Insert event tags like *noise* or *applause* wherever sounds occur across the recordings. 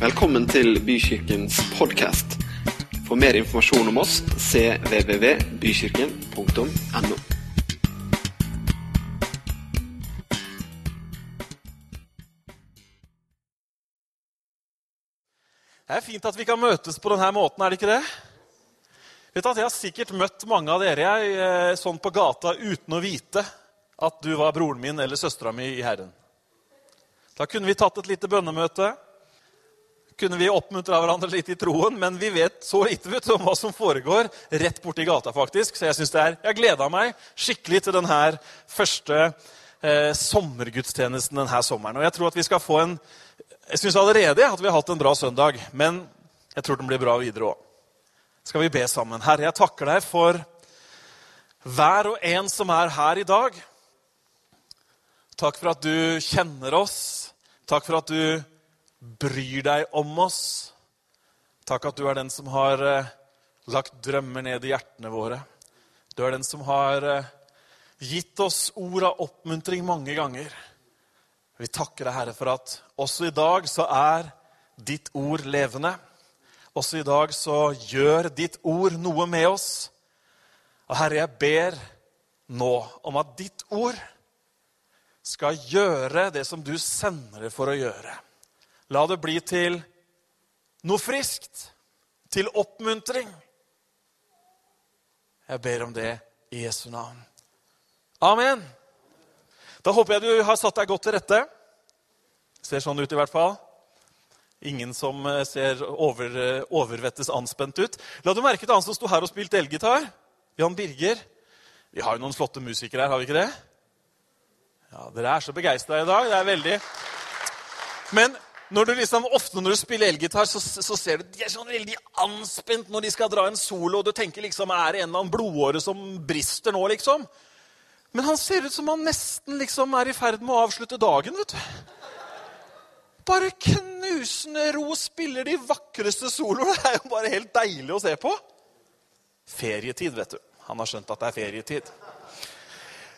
Velkommen til Bykirkens podkast. For mer informasjon om oss cvvvbykirken.no. Det er fint at vi kan møtes på denne måten, er det ikke det? Vet at Jeg har sikkert møtt mange av dere jeg, eh, sånn på gata uten å vite at du var broren min eller søstera mi i Herren. Da kunne vi tatt et lite bønnemøte. Kunne vi oppmuntra hverandre litt i troen, men vi vet så lite vet om hva som foregår rett borti gata. faktisk. Så jeg synes det er, jeg gleda meg skikkelig til denne første eh, sommergudstjenesten denne sommeren. Og jeg tror at vi skal få en Jeg syns allerede at vi har hatt en bra søndag, men jeg tror den blir bra videre òg. Skal vi be sammen? Herre, jeg takker deg for hver og en som er her i dag. Takk for at du kjenner oss. Takk for at du bryr deg om oss. Takk at du er den som har eh, lagt drømmer ned i hjertene våre. Du er den som har eh, gitt oss ord av oppmuntring mange ganger. Vi takker deg, Herre, for at også i dag så er ditt ord levende. Også i dag så gjør ditt ord noe med oss. Og Herre, jeg ber nå om at ditt ord skal gjøre det som du sender det for å gjøre. La det bli til noe friskt, til oppmuntring. Jeg ber om det i Jesu navn. Amen. Da håper jeg du har satt deg godt til rette. Ser sånn ut i hvert fall. Ingen som eh, ser over, eh, overvettes anspent ut. La du merke til han som sto her og spilte elgitar? Jan Birger. Vi har jo noen flotte musikere her, har vi ikke det? Ja, Dere er så begeistra i dag. Det er veldig Men når du liksom, ofte når du spiller elgitar, så, så, ser du de er sånn veldig anspent når de skal dra en solo. og Du tenker liksom, er det en eller annen blodåre som brister nå, liksom? Men han ser ut som han nesten liksom er i ferd med å avslutte dagen. vet du. Bare knusende ro spiller de vakreste soloer. Det er jo bare helt deilig å se på. Ferietid, vet du. Han har skjønt at det er ferietid.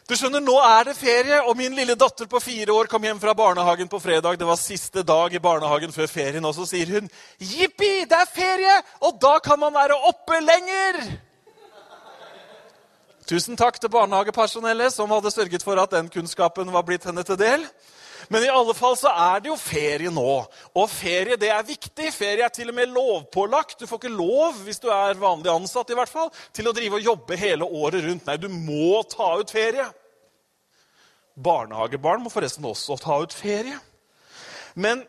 Du skjønner, Nå er det ferie, og min lille datter på fire år kom hjem fra barnehagen på fredag. Det var siste dag i barnehagen før ferien, og så sier hun Jippi, det er ferie, og da kan man være oppe lenger! Tusen takk til barnehagepersonellet som hadde sørget for at den kunnskapen var blitt henne til del. Men i alle fall så er det jo ferie nå. Og ferie det er viktig. Ferie er til og med lovpålagt. Du får ikke lov, hvis du er vanlig ansatt, i hvert fall, til å drive og jobbe hele året rundt. Nei, du må ta ut ferie. Barnehagebarn må forresten også ta ut ferie. Men,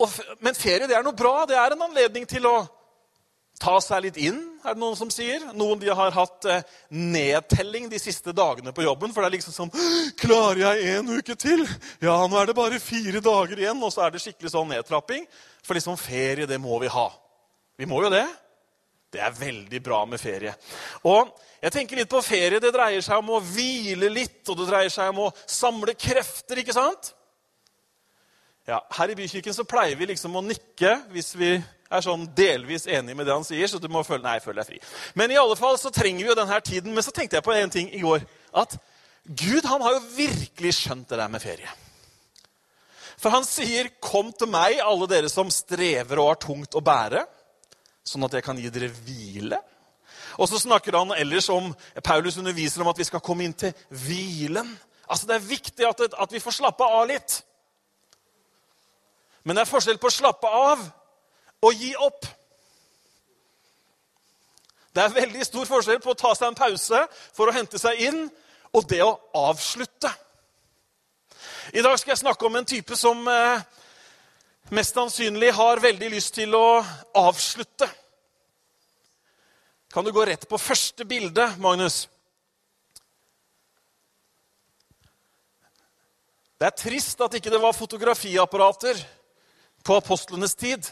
og, men ferie det er noe bra. Det er en anledning til å ta seg litt inn, er det noen som sier. Noen de har hatt eh, nedtelling de siste dagene på jobben. For det er liksom sånn Klarer jeg en uke til? Ja, nå er det bare fire dager igjen. Og så er det skikkelig sånn nedtrapping. For liksom ferie, det må vi ha. Vi må jo det. Det er veldig bra med ferie. Og jeg tenker litt på ferie. Det dreier seg om å hvile litt, og det dreier seg om å samle krefter, ikke sant? Ja, Her i Bykirken så pleier vi liksom å nikke hvis vi er sånn delvis enig med det han sier. så du må føle, nei, føle deg fri. Men i alle fall så trenger vi jo denne tiden. Men så tenkte jeg på en ting i går. At Gud han har jo virkelig skjønt det der med ferie. For han sier, 'Kom til meg, alle dere som strever og har tungt å bære', sånn at jeg kan gi dere hvile. Og så snakker han ellers om Paulus underviser om at vi skal komme inn til hvilen. Altså Det er viktig at, at vi får slappe av litt. Men det er forskjell på å slappe av og gi opp. Det er veldig stor forskjell på å ta seg en pause for å hente seg inn og det å avslutte. I dag skal jeg snakke om en type som eh, mest sannsynlig har veldig lyst til å avslutte. Kan du gå rett på første bilde, Magnus? Det er trist at ikke det var fotografiapparater på apostlenes tid.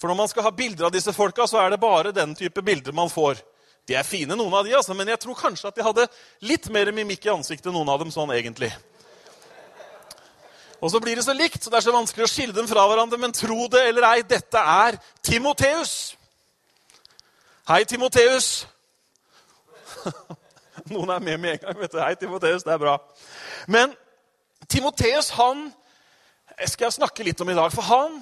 For når man skal ha bilder av disse folka, så er det bare den type bilder man får. De er fine, noen av de, altså, men jeg tror kanskje at de hadde litt mer mimikk i ansiktet, noen av dem, sånn egentlig. Og så blir det så likt, så det er så vanskelig å skille dem fra hverandre. Men tro det eller ei, dette er Timoteus. Hei, Timoteus. *laughs* Noen er med med en gang. vet du. Hei, Timoteus. Det er bra. Men Timoteus, han skal jeg snakke litt om i dag. For han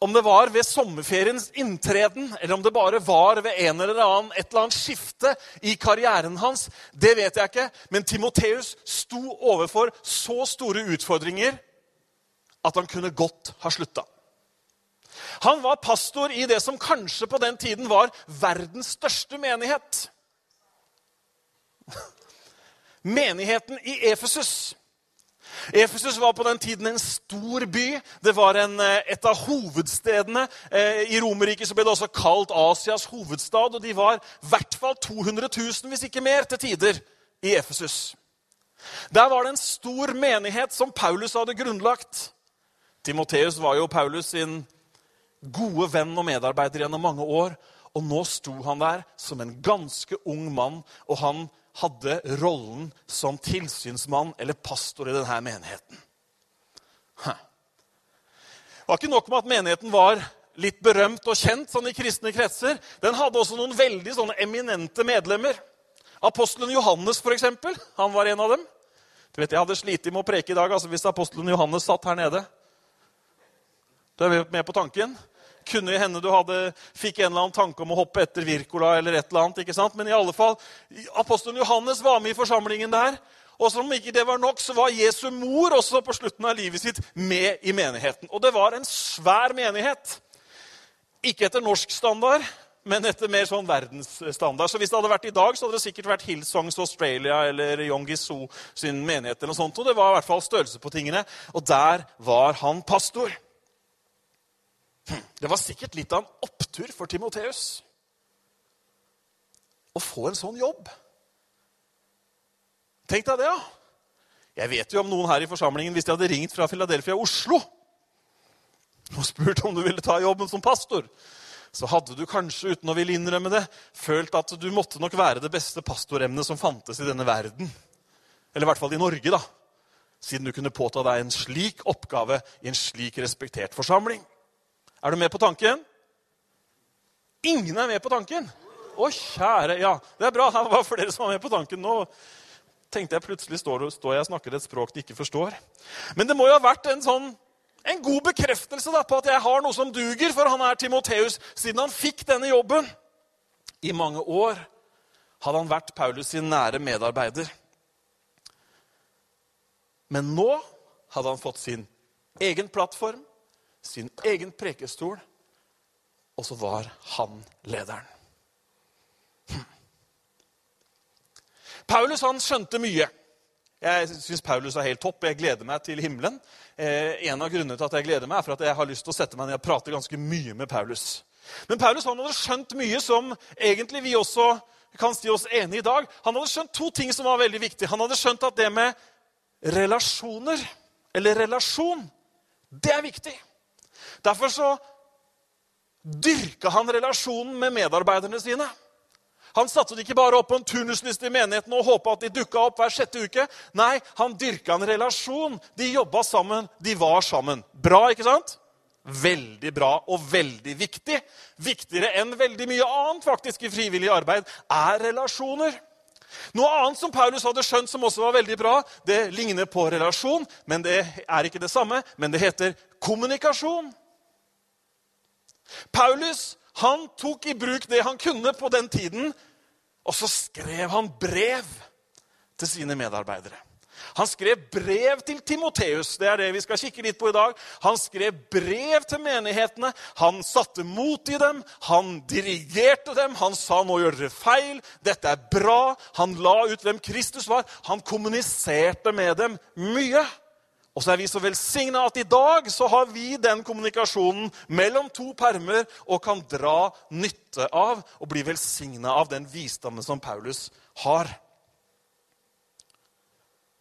Om det var ved sommerferiens inntreden, eller om det bare var ved en eller annen, et eller annet skifte i karrieren hans, det vet jeg ikke. Men Timoteus sto overfor så store utfordringer at han kunne godt ha slutta. Han var pastor i det som kanskje på den tiden var verdens største menighet. *laughs* Menigheten i Efesus. Efesus var på den tiden en stor by. Det var en, eh, et av hovedstedene. Eh, I Romerriket ble det også kalt Asias hovedstad. og De var i hvert fall 200 000, hvis ikke mer, til tider i Efesus. Der var det en stor menighet som Paulus hadde grunnlagt. Timoteus var jo Paulus sin gode venn og medarbeider gjennom mange år. Og nå sto han der som en ganske ung mann, og han hadde rollen som tilsynsmann eller pastor i denne menigheten. Det var ikke nok med at menigheten var litt berømt og kjent sånn i kristne kretser. Den hadde også noen veldig sånne eminente medlemmer. Apostelen Johannes, for eksempel, han var en av dem. Du vet, Jeg hadde slitt med å preke i dag altså hvis apostelen Johannes satt her nede. Du er med på tanken? Kunne hende du hadde, fikk en eller annen tanke om å hoppe etter Virkola eller et eller annet, ikke sant? Men i alle fall, apostelen Johannes var med i forsamlingen der. Og som ikke det var nok, så var Jesu mor også på slutten av livet sitt med i menigheten. Og det var en svær menighet. Ikke etter norsk standard, men etter mer sånn verdensstandard. Så hvis det hadde vært i dag, så hadde det sikkert vært Hillsongs Australia eller Yong Giso sin menighet. eller noe sånt. Og det var i hvert fall størrelse på tingene. Og der var han pastor. Det var sikkert litt av en opptur for Timoteus å få en sånn jobb. Tenk deg det, ja. Jeg vet jo om noen her i forsamlingen hvis de hadde ringt fra Philadelphia Oslo og spurt om du ville ta jobben som pastor, så hadde du kanskje, uten å ville innrømme det, følt at du måtte nok være det beste pastoremnet som fantes i denne verden. Eller i hvert fall i Norge, da. Siden du kunne påta deg en slik oppgave i en slik respektert forsamling. Er du med på tanken? Ingen er med på tanken. Å, kjære Ja, det er bra. Det var flere som var med på tanken. Nå tenkte jeg plutselig står, står jeg og snakker et språk de ikke forstår. Men det må jo ha vært en sånn en god bekreftelse da, på at jeg har noe som duger for han er Timoteus, siden han fikk denne jobben. I mange år hadde han vært Paulus sin nære medarbeider. Men nå hadde han fått sin egen plattform, sin egen prekestol, og så var han lederen. Hm. Paulus han skjønte mye. Jeg syns Paulus er helt topp. Jeg gleder meg til himmelen. Eh, en av grunnene til at jeg gleder meg, er for at jeg har lyst til å sette meg ned og prate ganske mye med Paulus. Men Paulus han hadde skjønt mye som egentlig vi også kan si oss enig i dag. Han hadde skjønt to ting som var veldig viktige. Han hadde skjønt at det med relasjoner, eller relasjon, det er viktig. Derfor så dyrka han relasjonen med medarbeiderne sine. Han satte ikke bare opp på en turnusliste i menigheten og håpa at de dukka opp hver sjette uke. Nei, han dyrka en relasjon. De jobba sammen, de var sammen. Bra, ikke sant? Veldig bra og veldig viktig. Viktigere enn veldig mye annet faktisk i frivillig arbeid er relasjoner. Noe annet som Paulus hadde skjønt som også var veldig bra, det ligner på relasjon, men det er ikke det samme. Men det heter kommunikasjon. Paulus han tok i bruk det han kunne på den tiden, og så skrev han brev til sine medarbeidere. Han skrev brev til Timoteus. Det er det vi skal kikke litt på i dag. Han skrev brev til menighetene. Han satte mot i dem. Han dirigerte dem. Han sa 'nå gjør dere feil'. 'Dette er bra'. Han la ut hvem Kristus var. Han kommuniserte med dem mye. Og så er vi så velsigna at i dag så har vi den kommunikasjonen mellom to permer og kan dra nytte av og bli velsigna av den visdommen som Paulus har.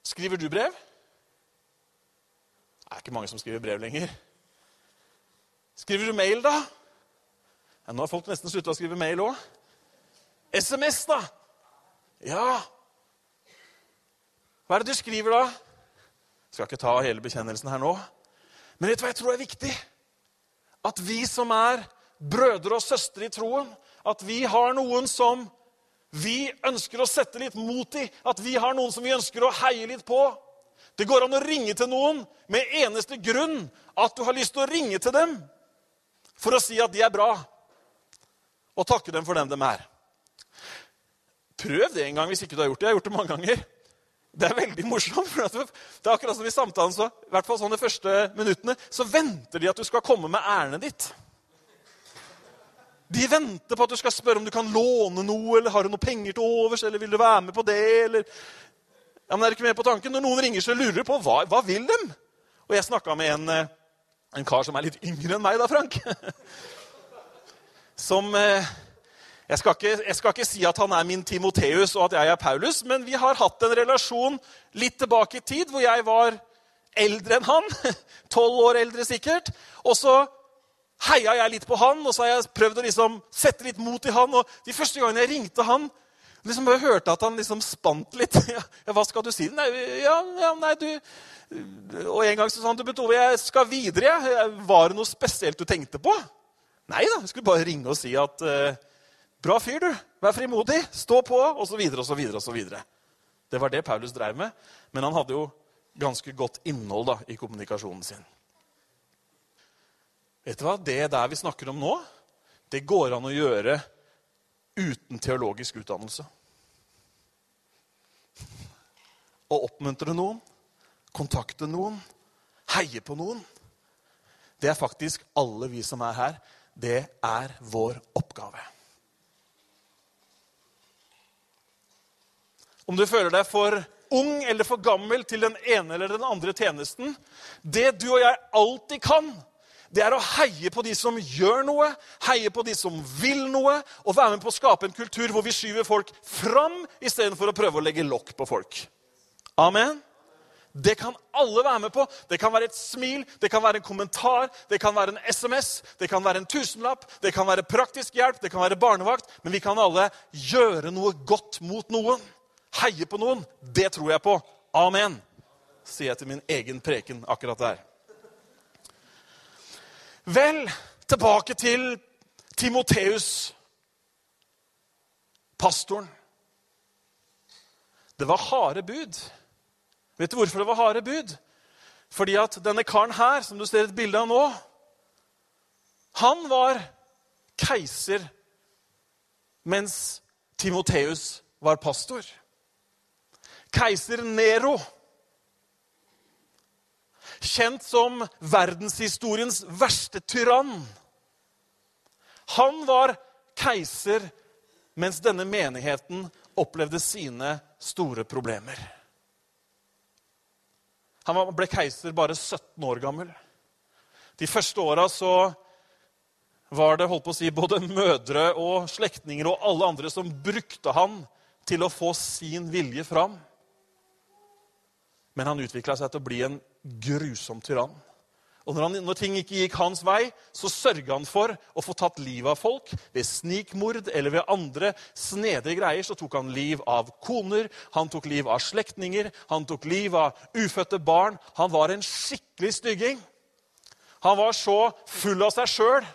Skriver du brev? Det er ikke mange som skriver brev lenger. Skriver du mail, da? Ja, nå har folk nesten slutta å skrive mail òg. SMS, da? Ja. Hva er det du skriver da? Skal ikke ta hele bekjennelsen her nå. Men vet du hva jeg tror er viktig? At vi som er brødre og søstre i troen, at vi har noen som vi ønsker å sette litt mot i. At vi har noen som vi ønsker å heie litt på. Det går an å ringe til noen med eneste grunn at du har lyst til å ringe til dem. for å si at de er bra, og takke dem for den de er. Prøv det en gang hvis ikke du har gjort det. Jeg har gjort det mange ganger. Det er veldig morsomt. for det er akkurat som i samtalen, så, i hvert fall sånn de første minuttene, så venter de at du skal komme med ærendet ditt. De venter på at du skal spørre om du kan låne noe, eller har du noe penger til overs, eller vil du være med på det, eller ja, men er ikke med på tanken? Når noen ringer, så lurer du på hva, hva vil dem? Og jeg snakka med en, eh, en, kar som er litt yngre enn meg, da, Frank. *laughs* Som eh, jeg skal, ikke, jeg skal, ikke, si at han er min Timoteus og at jeg er Paulus, men vi har hatt en relasjon litt tilbake i tid hvor jeg var eldre enn han. *laughs* Tolv år eldre sikkert. Og så heia jeg litt på han, og så har jeg prøvd å liksom sette litt mot i han. Og de første gangene jeg ringte han, liksom jeg hørte at han liksom spant litt. *laughs* Ja, hva skal du si? Nei, ja, ja, nei, du... Og en gang så sa han til Ove, jeg skal videre. Jeg. Var det noe spesielt du tenkte på? Nei da, jeg skulle bare ringe og si at uh, Bra fyr, du. Vær frimodig. Stå på, osv., osv., osv. Det var det Paulus drev med, men han hadde jo ganske godt innhold da, i kommunikasjonen sin. Vet du hva? Det der vi snakker om nå, det går an å gjøre uten teologisk utdannelse. Å oppmuntre noen, kontakte noen, heie på noen. Det er faktisk alle vi som er her. Det er vår oppgave. Om du føler deg for ung eller for gammel til den ene eller den andre tjenesten. Det du og jeg alltid kan, det er å heie på de som gjør noe, heie på de som vil noe, og være med på å skape en kultur hvor vi skyver folk fram istedenfor å prøve å legge lokk på folk. Amen? Det kan alle være med på. Det kan være et smil, det kan være en kommentar, det kan være en SMS, det kan være en tusenlapp, det kan være praktisk hjelp, det kan være barnevakt. Men vi kan alle gjøre noe godt mot noen heie på noen, det tror jeg på. Amen, sier jeg til min egen preken akkurat der. Vel, tilbake til Timoteus, pastoren. Det var harde bud. Vet du hvorfor det var harde bud? Fordi at denne karen her, som du ser et bilde av nå, han var keiser mens Timoteus var pastor. Keiser Nero. Kjent som verdenshistoriens verste tyrann. Han var keiser mens denne menigheten opplevde sine store problemer. Han ble keiser bare 17 år gammel. De første åra så var det holdt på å si, både mødre og slektninger og alle andre som brukte han til å få sin vilje fram. Men han utvikla seg til å bli en grusom tyrann. Og når, han, når, ting ikke gikk hans vei, så sørga han for å få tatt livet av folk. Ved snikmord eller ved andre snedige greier så tok han liv av koner, han tok liv av slektninger, han tok liv av ufødte barn. Han var en skikkelig stygging. Han var så full av seg sjøl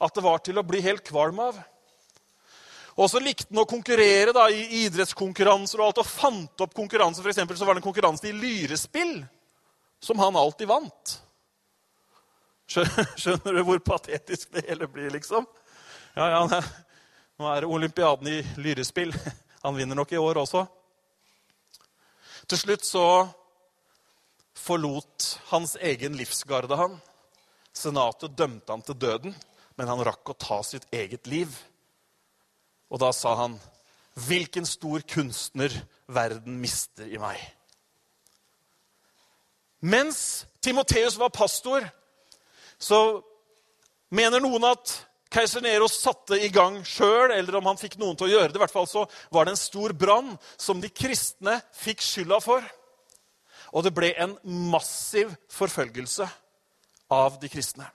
at det var til å bli helt kvalm av. Og så likte han å konkurrere da, i idrettskonkurranser og alt, og fant opp konkurranser. For eksempel, så var det en konkurranse i lyrespill som han alltid vant. *laughs* Skjønner du hvor patetisk det hele blir, liksom? Ja, ja, Nå er det olympiaden i lyrespill. *laughs* Han vinner nok i år også. Til slutt så forlot hans egen livsgarde han. Senatet dømte han til døden, men han rakk å ta sitt eget liv. Og da sa han, 'Hvilken stor kunstner verden mister i meg.' Mens Timoteus var pastor, så mener noen at keiser Nero satte i gang sjøl, eller om han fikk noen til å gjøre det. I hvert fall så var det en stor brann som de kristne fikk skylda for. Og det ble en massiv forfølgelse av de kristne.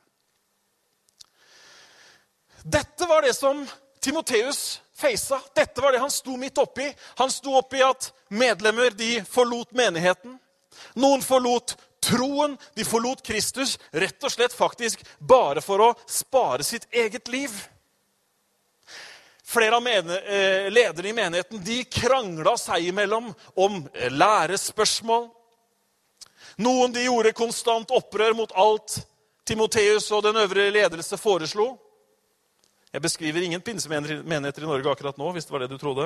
Dette var det som Timoteus feisa. Dette var det han sto midt oppi. Han sto oppi at medlemmer de forlot menigheten. Noen forlot troen, de forlot Kristus, rett og slett faktisk bare for å spare sitt eget liv. Flere av eh, lederne i menigheten de krangla seg imellom om lærespørsmål. Noen de gjorde konstant opprør mot alt Timoteus og den øvrige ledelse foreslo. Jeg beskriver ingen pinsemenigheter i Norge akkurat nå, hvis det var det du trodde.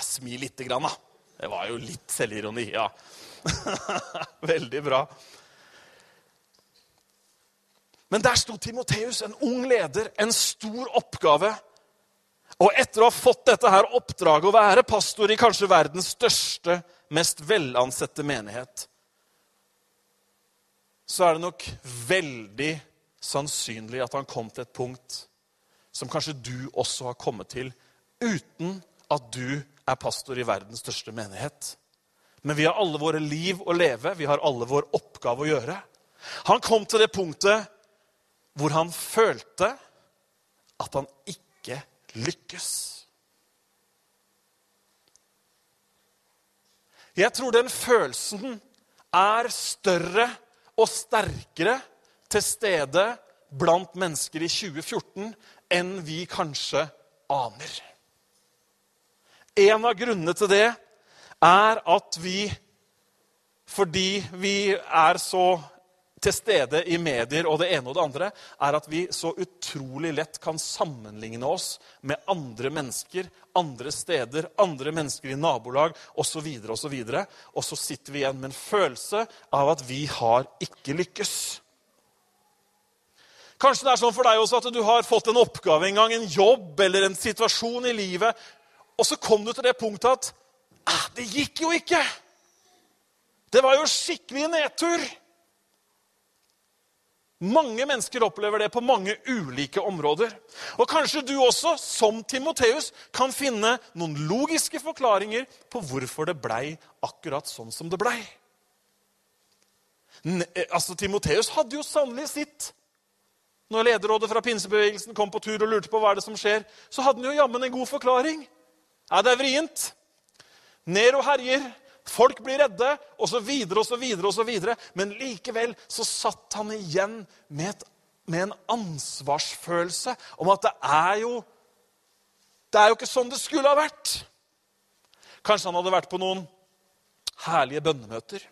Smil lite grann, da. Det var jo litt selvironi, ja. *laughs* Veldig bra. Men der sto Timoteus, en ung leder, en stor oppgave. Og etter å ha fått dette her oppdraget å være pastor i kanskje verdens største, mest velansette menighet, så er det nok veldig sannsynlig at han kom til et punkt som kanskje du også har kommet til, uten at du er pastor i verdens største menighet. Men vi har alle våre liv å leve, vi har alle vår oppgave å gjøre. Han kom til det punktet hvor han følte at han ikke lykkes. Jeg tror den følelsen er større og sterkere til stede blant mennesker i 2014 enn vi kanskje aner. En av grunnene til det er at vi, fordi vi er så til stede i medier og det ene og det andre, er at vi så utrolig lett kan sammenligne oss med andre mennesker, andre steder, andre mennesker i nabolag osv. Og, så og så sitter vi igjen med en følelse av at vi har ikke lykkes. Kanskje det er sånn for deg også at du har fått en oppgave en gang, en jobb eller en situasjon i livet, og så kom du til det punktet at ah, det gikk jo ikke! Det var jo skikkelig nedtur! Mange mennesker opplever det på mange ulike områder. Og kanskje du også, som Timoteus, kan finne noen logiske forklaringer på hvorfor det blei akkurat sånn som det blei. Altså, Timoteus hadde jo sannelig sitt. Når lederrådet fra pinsebevegelsen kom på tur og lurte på hva er det som skjer, så hadde han jo jammen en god forklaring. Ja, det er vrient. Nero herjer. Folk blir redde, osv., osv., osv. Men likevel så satt han igjen med, et, med en ansvarsfølelse om at det er jo Det er jo ikke sånn det skulle ha vært. Kanskje han hadde vært på noen herlige bønnemøter.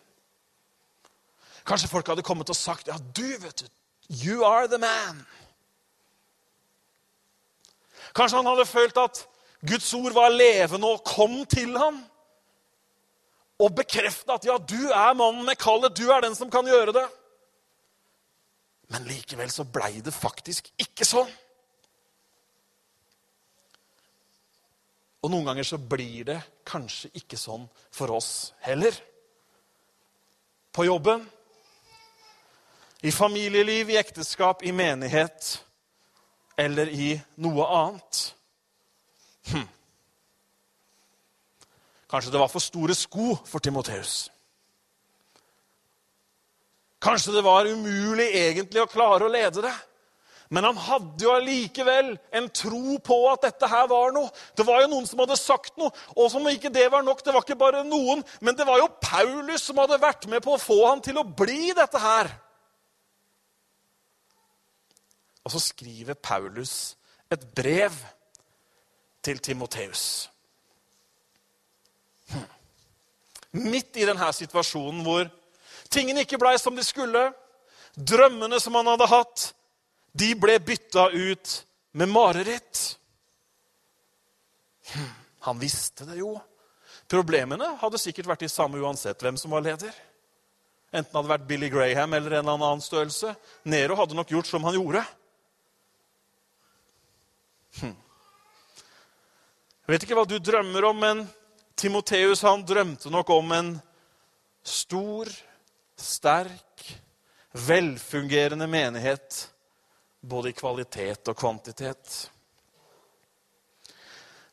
Kanskje folk hadde kommet og sagt ja, du, vet du, you are the man. Kanskje han hadde følt at Guds ord var levende og kom til ham og bekrefte at ja, du er mannen med kallet, du er den som kan gjøre det. Men likevel så blei det faktisk ikke sånn. Og noen ganger så blir det kanskje ikke sånn for oss heller. På jobben, i familieliv, i ekteskap, i menighet eller i noe annet. Hm. Kanskje det var for store sko for Timoteus. Kanskje det var umulig egentlig å klare å lede det. Men han hadde jo allikevel en tro på at dette her var noe. Det var jo noen som hadde sagt noe, og som ikke det var nok. Det var ikke bare noen, men det var jo Paulus som hadde vært med på å få han til å bli dette her. Og så skriver Paulus et brev til Timoteus. Midt i denne situasjonen hvor tingene ikke blei som de skulle. Drømmene som han hadde hatt, de ble bytta ut med mareritt. Hm, han visste det jo. Problemene hadde sikkert vært de samme uansett hvem som var leder. Enten det hadde vært Billy Graham eller en eller annen størrelse. Nero hadde nok gjort som han gjorde. Hm. Jeg vet ikke hva du drømmer om, men Timoteus han drømte nok om en stor, sterk, velfungerende menighet, både i kvalitet og kvantitet.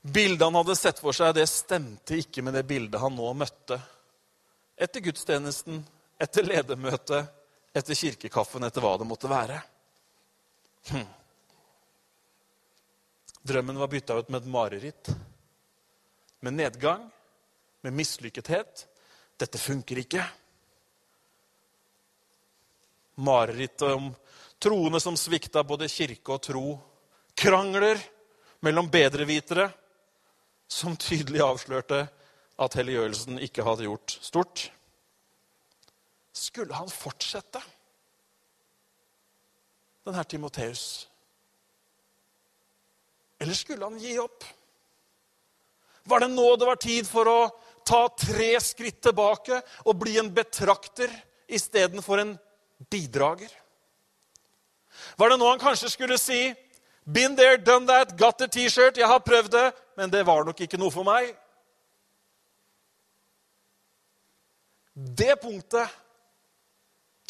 Bildet han hadde sett for seg, det stemte ikke med det bildet han nå møtte. Etter gudstjenesten, etter ledermøtet, etter kirkekaffen, etter hva det måtte være. Hm. Drømmen var bytta ut med et mareritt, med nedgang, med mislykkethet. Dette funker ikke. Marerittet om troende som svikta både kirke og tro. Krangler mellom bedrevitere som tydelig avslørte at helliggjørelsen ikke hadde gjort stort. skulle han fortsette? Denne Timoteus. Eller skulle han gi opp? Var det nå det var tid for å ta tre skritt tilbake og bli en betrakter istedenfor en bidrager? Var det nå han kanskje skulle si Been there, done that, got the T-shirt. Jeg har prøvd det, men det var nok ikke noe for meg. Det punktet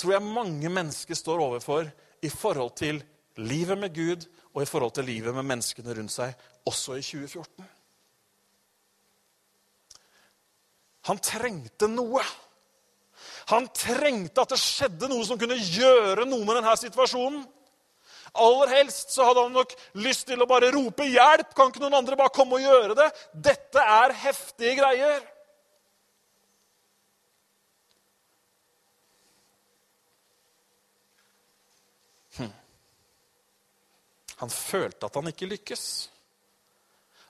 tror jeg mange mennesker står overfor i forhold til livet med Gud og i forhold til livet med menneskene rundt seg, også i 2014. Han trengte noe. Han trengte at det skjedde noe som kunne gjøre noe med denne situasjonen. Aller helst så hadde han nok lyst til å bare rope 'hjelp'. Kan ikke noen andre bare komme og gjøre det? Dette er heftige greier. Hm. Han følte at han ikke lykkes.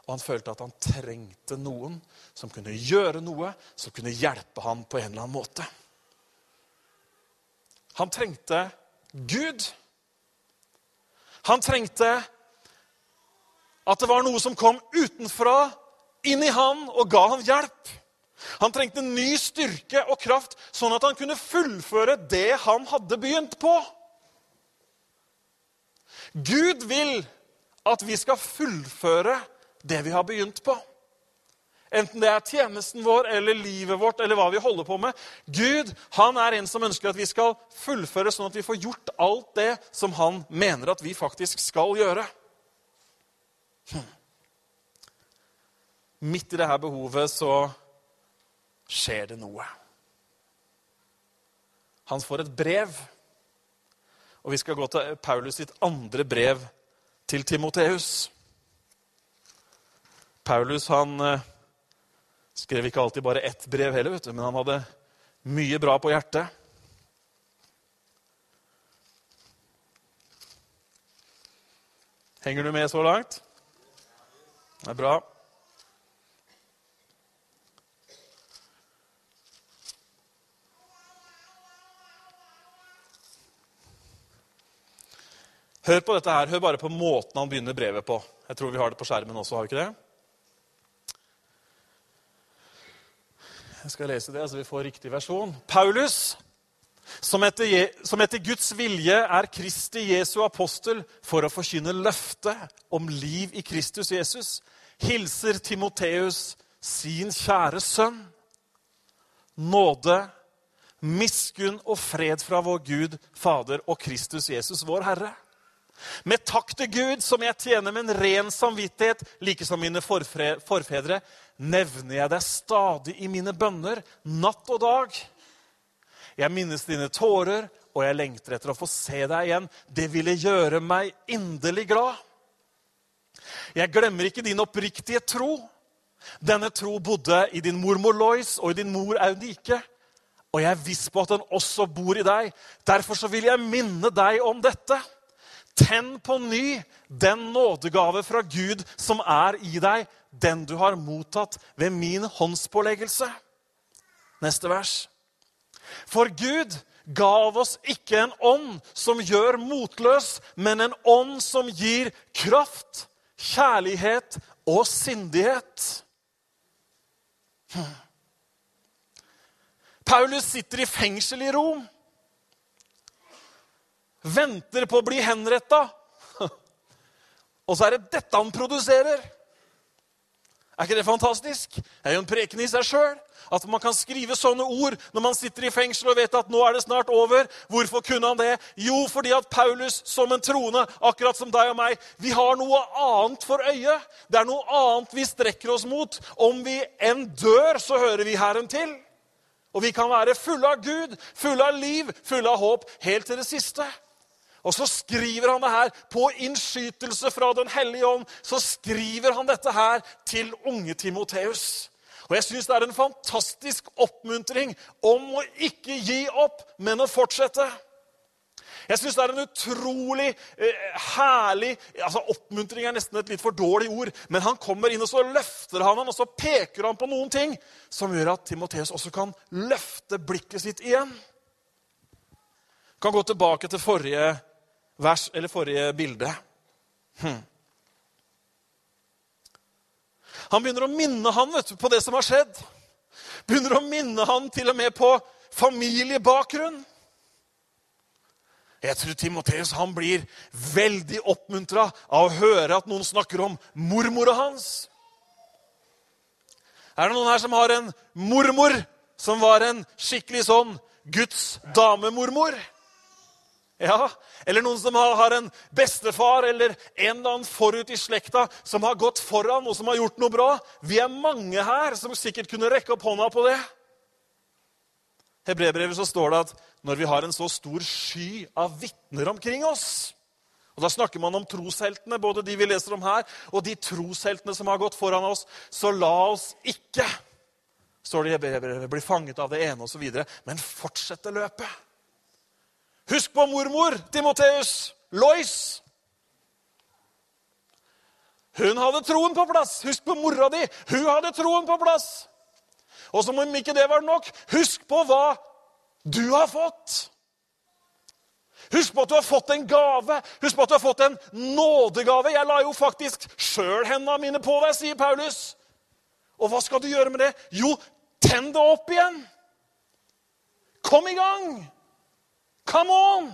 Og han følte at han trengte noen som kunne gjøre noe, som kunne hjelpe ham på en eller annen måte. Han trengte Gud. Han trengte at det var noe som kom utenfra, inn i han og ga han hjelp. Han trengte ny styrke og kraft, sånn at han kunne fullføre det han hadde begynt på. Gud vil at vi skal fullføre det vi har begynt på. Enten det er tjenesten vår eller livet vårt eller hva vi holder på med. Gud han er en som ønsker at vi skal fullføre, sånn at vi får gjort alt det som han mener at vi faktisk skal gjøre. Hm. Midt i dette behovet så skjer det noe. Han får et brev. Og vi skal gå til Paulus sitt andre brev til Timoteus. Paulus han eh, skrev ikke alltid bare ett brev heller, vet du, men han hadde mye bra på hjertet. Henger du med så langt? Det er bra. Hør på dette her. Hør bare på måten han begynner brevet på. Jeg tror vi har det på skjermen også. har vi ikke det? Jeg skal lese det, så vi får riktig versjon. Paulus, som etter, som etter, Guds vilje er Kristi Jesu apostel for å forkynne løftet om liv i Kristus Jesus, hilser Timoteus sin kjære sønn. Nåde, miskunn og fred fra vår Gud, Fader og Kristus Jesus, vår Herre. Med takk til Gud, som jeg tjener med en ren samvittighet, like som mine forfedre, nevner jeg deg stadig i mine bønner, natt og dag. Jeg minnes dine tårer, og jeg lengter etter å få se deg igjen. Det ville gjøre meg inderlig glad. Jeg glemmer ikke din oppriktige tro. Denne tro bodde i din mormor Lois og i din mor Audike. Og jeg er viss på at den også bor i deg. Derfor så vil jeg minne deg om dette. Tenn på ny den nådegave fra Gud som er i deg, den du har mottatt ved min håndspåleggelse. Neste vers. For Gud gav oss ikke en ånd som gjør motløs, men en ånd som gir kraft, kjærlighet og sindighet. Paulus sitter i fengsel i Rom venter på å bli henretta. *laughs* Og så er det dette han produserer. Er ikke det fantastisk? Det er jo en preken i seg sjøl. At man kan skrive sånne ord når man sitter i fengsel og vet at nå er det snart over. Hvorfor kunne han det? Jo, fordi at Paulus som en troende, akkurat som deg og meg, vi har noe annet for øye. Det er noe annet vi strekker oss mot. Om vi enn dør, så hører vi Herren til. Og vi kan være fulle av Gud, fulle av liv, fulle av håp helt til det siste. Og så skriver han det her på innskytelse fra Den hellige ånd. Så skriver han dette her til unge Timoteus. Og jeg syns det er en fantastisk oppmuntring om å ikke gi opp, men å fortsette. Jeg syns det er en utrolig eh, herlig altså Oppmuntring er nesten et litt for dårlig ord. Men han kommer inn og så løfter han han, og så peker han på noen ting som gjør at Timoteus også kan løfte blikket sitt igjen. kan gå tilbake til forrige vers, eller forrige bilde. Hm. Han begynner å minne han vet du, på det som har skjedd. Begynner å minne han til og med på familiebakgrunn. Jeg tror Timoteus blir veldig oppmuntra av å høre at noen snakker om mormora hans. Er det noen her som har en mormor som var en skikkelig sånn Guds damemormor? Ja, Eller noen som har en bestefar eller en eller annen forut i slekta som har gått foran og som har gjort noe bra. Vi er mange her som sikkert kunne rekke opp hånda på det. I så står det at når vi har en så stor sky av vitner omkring oss og Da snakker man om trosheltene, både de vi leser om her, og de trosheltene som har gått foran oss. Så la oss ikke står det i Hebrebrevet, bli fanget av det ene osv., men fortsette løpet. Husk på mormor, Timoteus. Lois. Hun hadde troen på plass. Husk på mora di. Hun hadde troen på plass. Og som om ikke det var nok, husk på hva du har fått. Husk på at du har fått en gave. Husk på at du har fått en nådegave. Jeg la jo faktisk sjøl hendene mine på deg, sier Paulus. Og hva skal du gjøre med det? Jo, tenn det opp igjen. Kom i gang. Come on!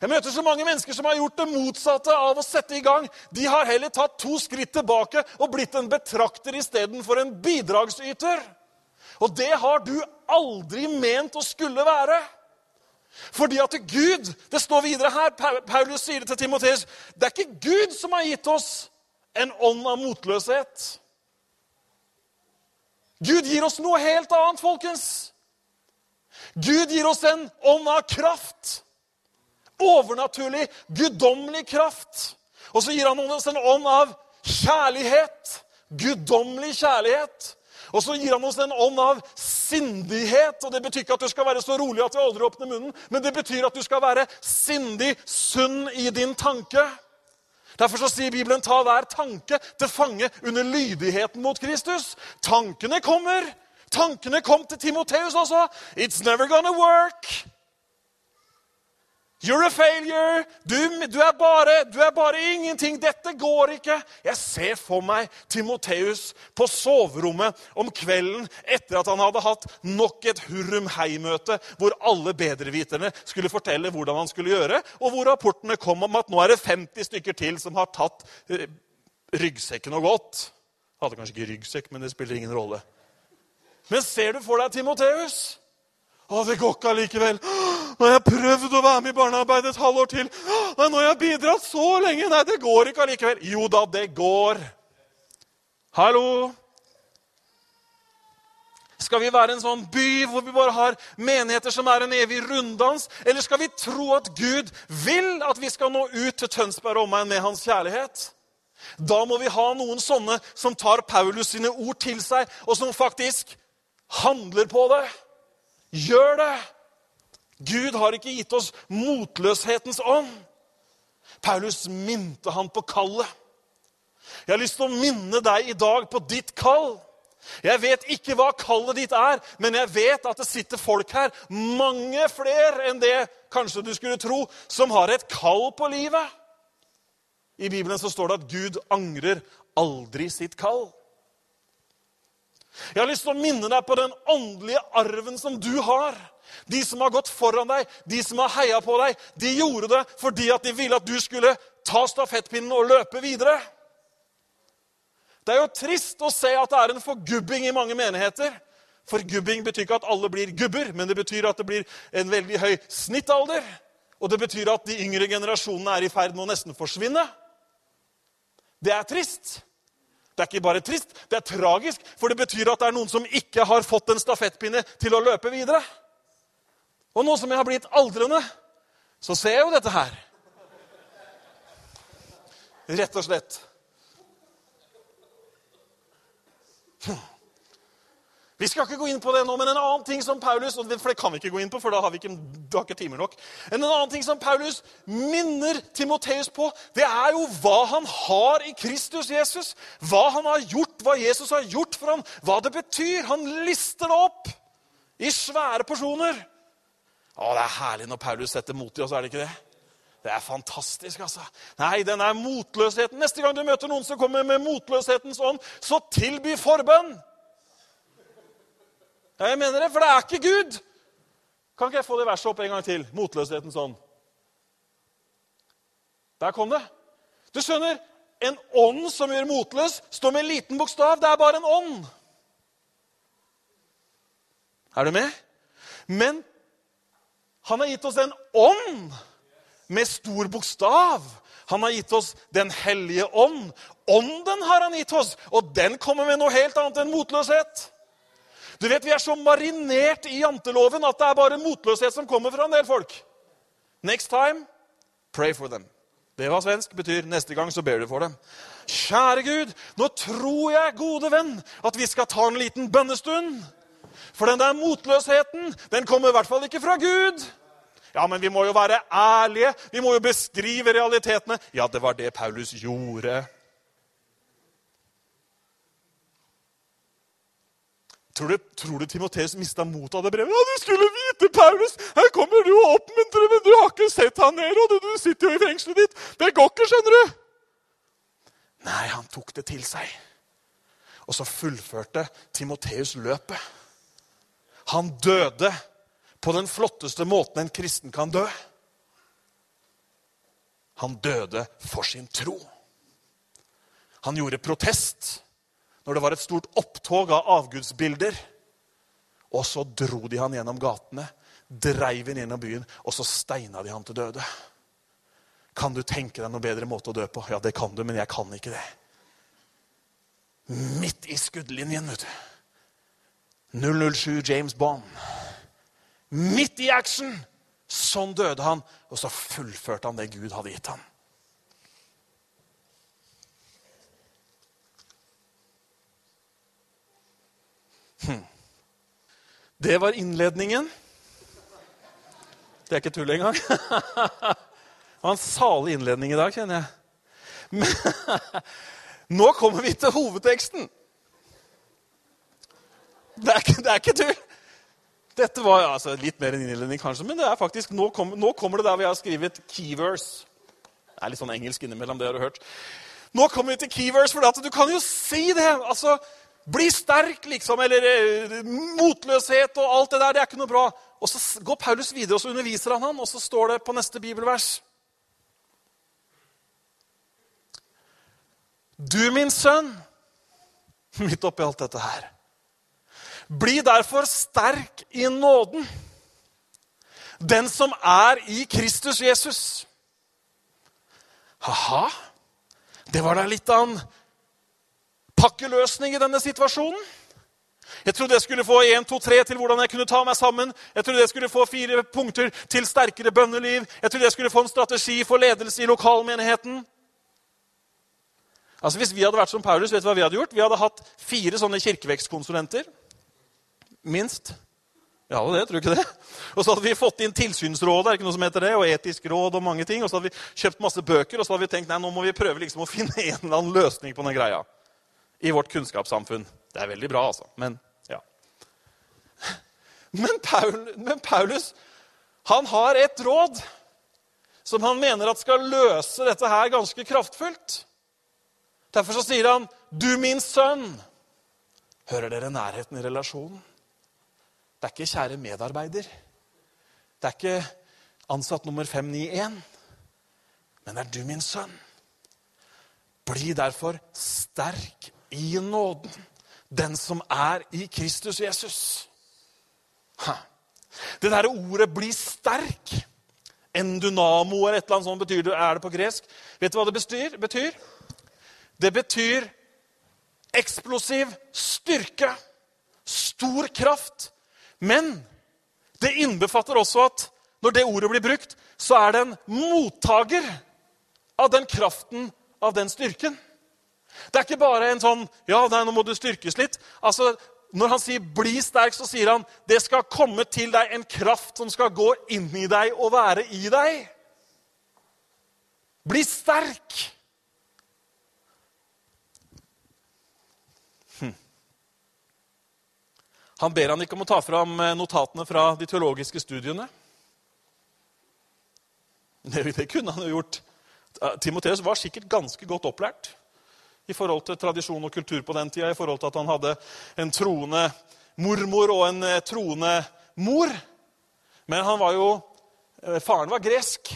Jeg møter så mange mennesker som har gjort det motsatte av å sette i gang. De har heller tatt to skritt tilbake og blitt en betrakter istedenfor en bidragsyter. Og det har du aldri ment å skulle være. Fordi at Gud Det står videre her, Paulus sier det til Timoteus. Det er ikke Gud som har gitt oss en ånd av motløshet. Gud gir oss noe helt annet, folkens. Gud gir oss en ånd av kraft. Overnaturlig, guddommelig kraft. Og så gir han oss en ånd av kjærlighet. Guddommelig kjærlighet. Og så gir han oss en ånd av sindighet. og Det betyr ikke at du skal være så rolig at du aldri åpner munnen, men det betyr at du skal være sindig, sunn i din tanke. Derfor så sier Bibelen ta hver tanke til fange under lydigheten mot Kristus. Tankene kommer, Tankene kom til Timoteus også. It's never gonna work. You're a failure. Du, du, er bare, du, er bare, ingenting. Dette går ikke. Jeg ser for meg Timoteus på soverommet om kvelden etter at han hadde hatt nok et hurrum hei-møte hvor alle bedreviterne skulle fortelle hvordan han skulle gjøre, og hvor rapportene kom om at nå er det 50 stykker til som har tatt eh, ryggsekken og gått. Hadde kanskje ikke ryggsekk, men det spiller ingen rolle. Men ser du for deg Timoteus? Å, det går ikke allikevel. Nå har jeg prøvd å være med i barnearbeid et halvår til. Nå har jeg bidratt så lenge. Nei, det går ikke allikevel. Jo da, det går. Hallo? Skal vi være en sånn by hvor vi bare har menigheter som er en evig runddans? Eller skal vi tro at Gud vil at vi skal nå ut til Tønsberg og omegn med hans kjærlighet? Da må vi ha noen sånne som tar Paulus sine ord til seg, og som faktisk handler på det, gjør det. Gud har ikke gitt oss motløshetens ånd. Paulus minte han på kallet. Jeg har lyst til å minne deg i dag på ditt kall. Jeg vet ikke hva kallet ditt er, men jeg vet at det sitter folk her, mange flere enn det kanskje du skulle tro, som har et kall på livet. I Bibelen så står det at Gud angrer aldri sitt kall. Jeg har lyst til å minne deg på den åndelige arven som du har. De som har gått foran deg, de som har heia på deg, de gjorde det fordi at de ville at du skulle ta stafettpinnen og løpe videre. Det er jo trist å se at det er en forgubbing i mange menigheter. Forgubbing betyr ikke at alle blir gubber, men det betyr at det blir en veldig høy snittalder. Og det betyr at de yngre generasjonene er i ferd med å nesten forsvinne. Det er trist. Det er ikke bare trist, det er tragisk, for det betyr at det er noen som ikke har fått en stafettpinne til å løpe videre. Og nå som jeg har blitt aldrende, så ser jeg jo dette her. Rett og slett. Vi skal ikke gå inn på det nå, men en annen ting som Paulus og for det kan vi ikke gå inn på, for da har vi ikke, har ikke timer nok. En annen ting som Paulus minner Timoteus på, det er jo hva han har i Kristus Jesus. Hva han har gjort, hva Jesus har gjort for ham, hva det betyr. Han lister det opp i svære porsjoner. Å, det er herlig når Paulus setter mot i oss, er det ikke det? Det er fantastisk, altså. Nei, den er motløsheten. Neste gang du møter noen som kommer med motløshetens ånd, så tilby forbønn! Ja, jeg mener det, for det er ikke Gud. Kan ikke jeg få det verset opp en gang til? Motløshetens ånd. Der kom det. Du skjønner, en ånd som gjør motløs, står med en liten bokstav. Det er bare en ånd. Er du med? Men han har gitt oss en ånd med stor bokstav. Han har gitt oss Den hellige ånd. Ånden har han gitt oss, og den kommer med noe helt annet enn motløshet. Du vet, Vi er så marinert i janteloven at det er bare motløshet som kommer fra en del folk. Next time, pray for them. Det var svensk. betyr neste gang så ber du for dem. Kjære Gud, nå tror jeg, gode venn, at vi skal ta en liten bønnestund. For den der motløsheten, den kommer i hvert fall ikke fra Gud. Ja, men vi må jo være ærlige. Vi må jo beskrive realitetene. Ja, det var det Paulus gjorde. Tror du, tror du Timoteus mista motet av det brevet? Ja, du skulle vite, Paulus! Her kommer du og oppmuntrer, men du har ikke sett han nede, og du sitter jo i fengselet ditt. Det går ikke, skjønner du! Nei, han tok det til seg. Og så fullførte Timoteus løpet. Han døde på den flotteste måten en kristen kan dø. Han døde for sin tro. Han gjorde protest når det var et stort opptog av avgudsbilder. Og så dro de han gjennom gatene, dreiv han gjennom byen, og så steina de han til døde. Kan du tenke deg noe bedre måte å dø på? Ja, det kan du, men jeg kan ikke det. Midt i skuddlinjen, vet du. 007 James Bond. Midt i action! Sånn døde han, og så fullførte han det Gud hadde gitt ham. Det var innledningen. Det er ikke tull engang. Det var en salig innledning i dag, kjenner jeg. Men nå kommer vi til hovedteksten. Det er ikke, det er ikke tull. Dette var altså, litt mer en innledning, kanskje, men det er faktisk, nå, kom, nå kommer det der vi har skrevet keyverse. Det er litt sånn engelsk innimellom, det har du hørt. Nå kommer vi til keyverse, for du kan jo si det. altså, Bli sterk, liksom, eller eh, motløshet og alt det der. Det er ikke noe bra. Og så går Paulus videre og så underviser han han, og så står det på neste bibelvers Du, min sønn, *laughs* midt oppi alt dette her bli derfor sterk i nåden, den som er i Kristus Jesus. Ha-ha. Det var da litt av en pakkeløsning i denne situasjonen. Jeg trodde jeg skulle få 1, 2, 3 til hvordan jeg kunne ta meg sammen. Jeg trodde jeg skulle få fire punkter til sterkere bønneliv. Jeg trodde jeg skulle få en strategi for ledelse i lokalmenigheten. Altså Hvis vi hadde vært som Paulus, vet du hva vi hadde gjort? Vi hadde hatt fire sånne kirkevekstkonsulenter minst. Ja, det, tror du ikke det? Og så hadde vi fått inn Tilsynsrådet er ikke noe som heter det, og Etisk råd og mange ting. Og så hadde vi kjøpt masse bøker og så hadde vi tenkt nei, nå må vi prøve liksom å *laughs* finne en eller annen løsning på den greia. I vårt kunnskapssamfunn. Det er veldig bra, altså. Men ja. Men, Paul, men Paulus han har et råd som han mener at skal løse dette her ganske kraftfullt. Derfor så sier han, 'Du min sønn'. Hører dere nærheten i relasjonen? Det er ikke 'kjære medarbeider'. Det er ikke ansatt nummer 591. Men det er du, min sønn. Bli derfor sterk i nåden, den som er i Kristus Jesus. Det derre ordet 'bli sterk', endunamo eller et eller annet sånt betyr det, er det på gresk. Vet du hva det bestyr, betyr? Det betyr eksplosiv styrke, stor kraft, men det innbefatter også at når det ordet blir brukt, så er det en mottaker av den kraften, av den styrken. Det er ikke bare en sånn Ja, nei, nå må du styrkes litt. Altså, Når han sier 'bli sterk', så sier han det skal komme til deg en kraft som skal gå inn i deg og være i deg. Bli sterk! Han ber han ikke om å ta fram eh, notatene fra de teologiske studiene. Det, det kunne han jo gjort. Timoteus var sikkert ganske godt opplært i forhold til tradisjon og kultur på den tida, i forhold til at han hadde en troende mormor og en eh, troende mor. Men han var jo, eh, faren var gresk.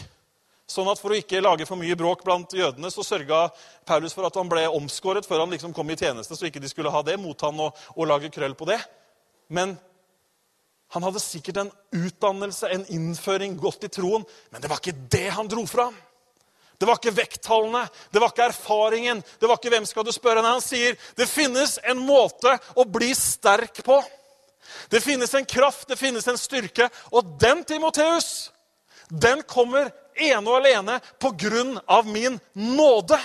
Sånn at For å ikke lage for mye bråk blant jødene så sørga Paulus for at han ble omskåret før han liksom kom i tjeneste, så ikke de skulle ha det mot han og, og lage krøll på det. Men han hadde sikkert en utdannelse, en innføring, godt i troen. Men det var ikke det han dro fram. Det var ikke vekttallene, det var ikke erfaringen, det var ikke hvem skal du spørre. Nei, han sier det finnes en måte å bli sterk på. Det finnes en kraft, det finnes en styrke. Og den, Timoteus, den kommer ene og alene på grunn av min nåde.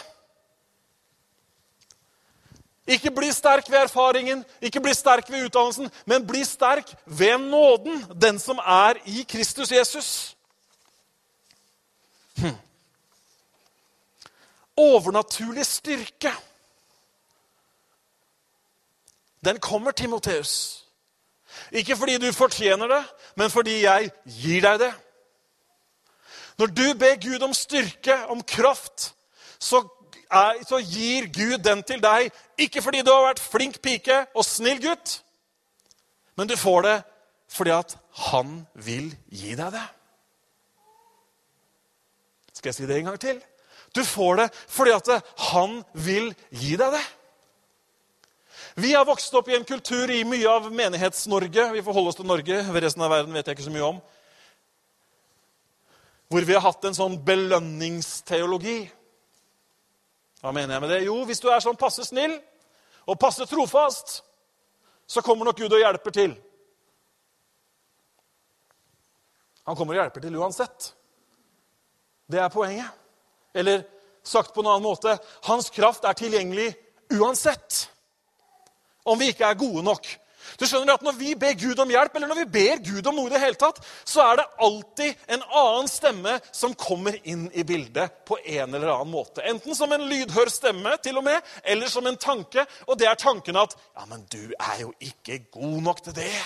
Ikke bli sterk ved erfaringen, ikke bli sterk ved utdannelsen, men bli sterk ved nåden, den som er i Kristus Jesus. Hm overnaturlig styrke. Den kommer, Timoteus. Ikke fordi du fortjener det, men fordi jeg gir deg det. Når du ber Gud om styrke, om kraft, så, er, så gir Gud den til deg. Ikke fordi du har vært flink pike og snill gutt, men du får det fordi at han vil gi deg det. Skal jeg si det en gang til? Du får det fordi at han vil gi deg det. Vi har vokst opp i en kultur i mye av Menighets-Norge. Vi får holde oss til Norge. Resten av verden vet jeg ikke så mye om. Hvor vi har hatt en sånn belønningsteologi. Hva mener jeg med det? Jo, hvis du er sånn passe snill og passe trofast, så kommer nok Gud og hjelper til. Han kommer og hjelper til uansett. Det er poenget. Eller sagt på en annen måte hans kraft er tilgjengelig uansett. Om vi ikke er gode nok. Du skjønner at Når vi ber Gud om hjelp, eller når vi ber Gud om noe, i det hele tatt, så er det alltid en annen stemme som kommer inn i bildet på en eller annen måte. Enten som en lydhør stemme, til og med, eller som en tanke. Og det er tanken at ja, men du er jo ikke god nok til det.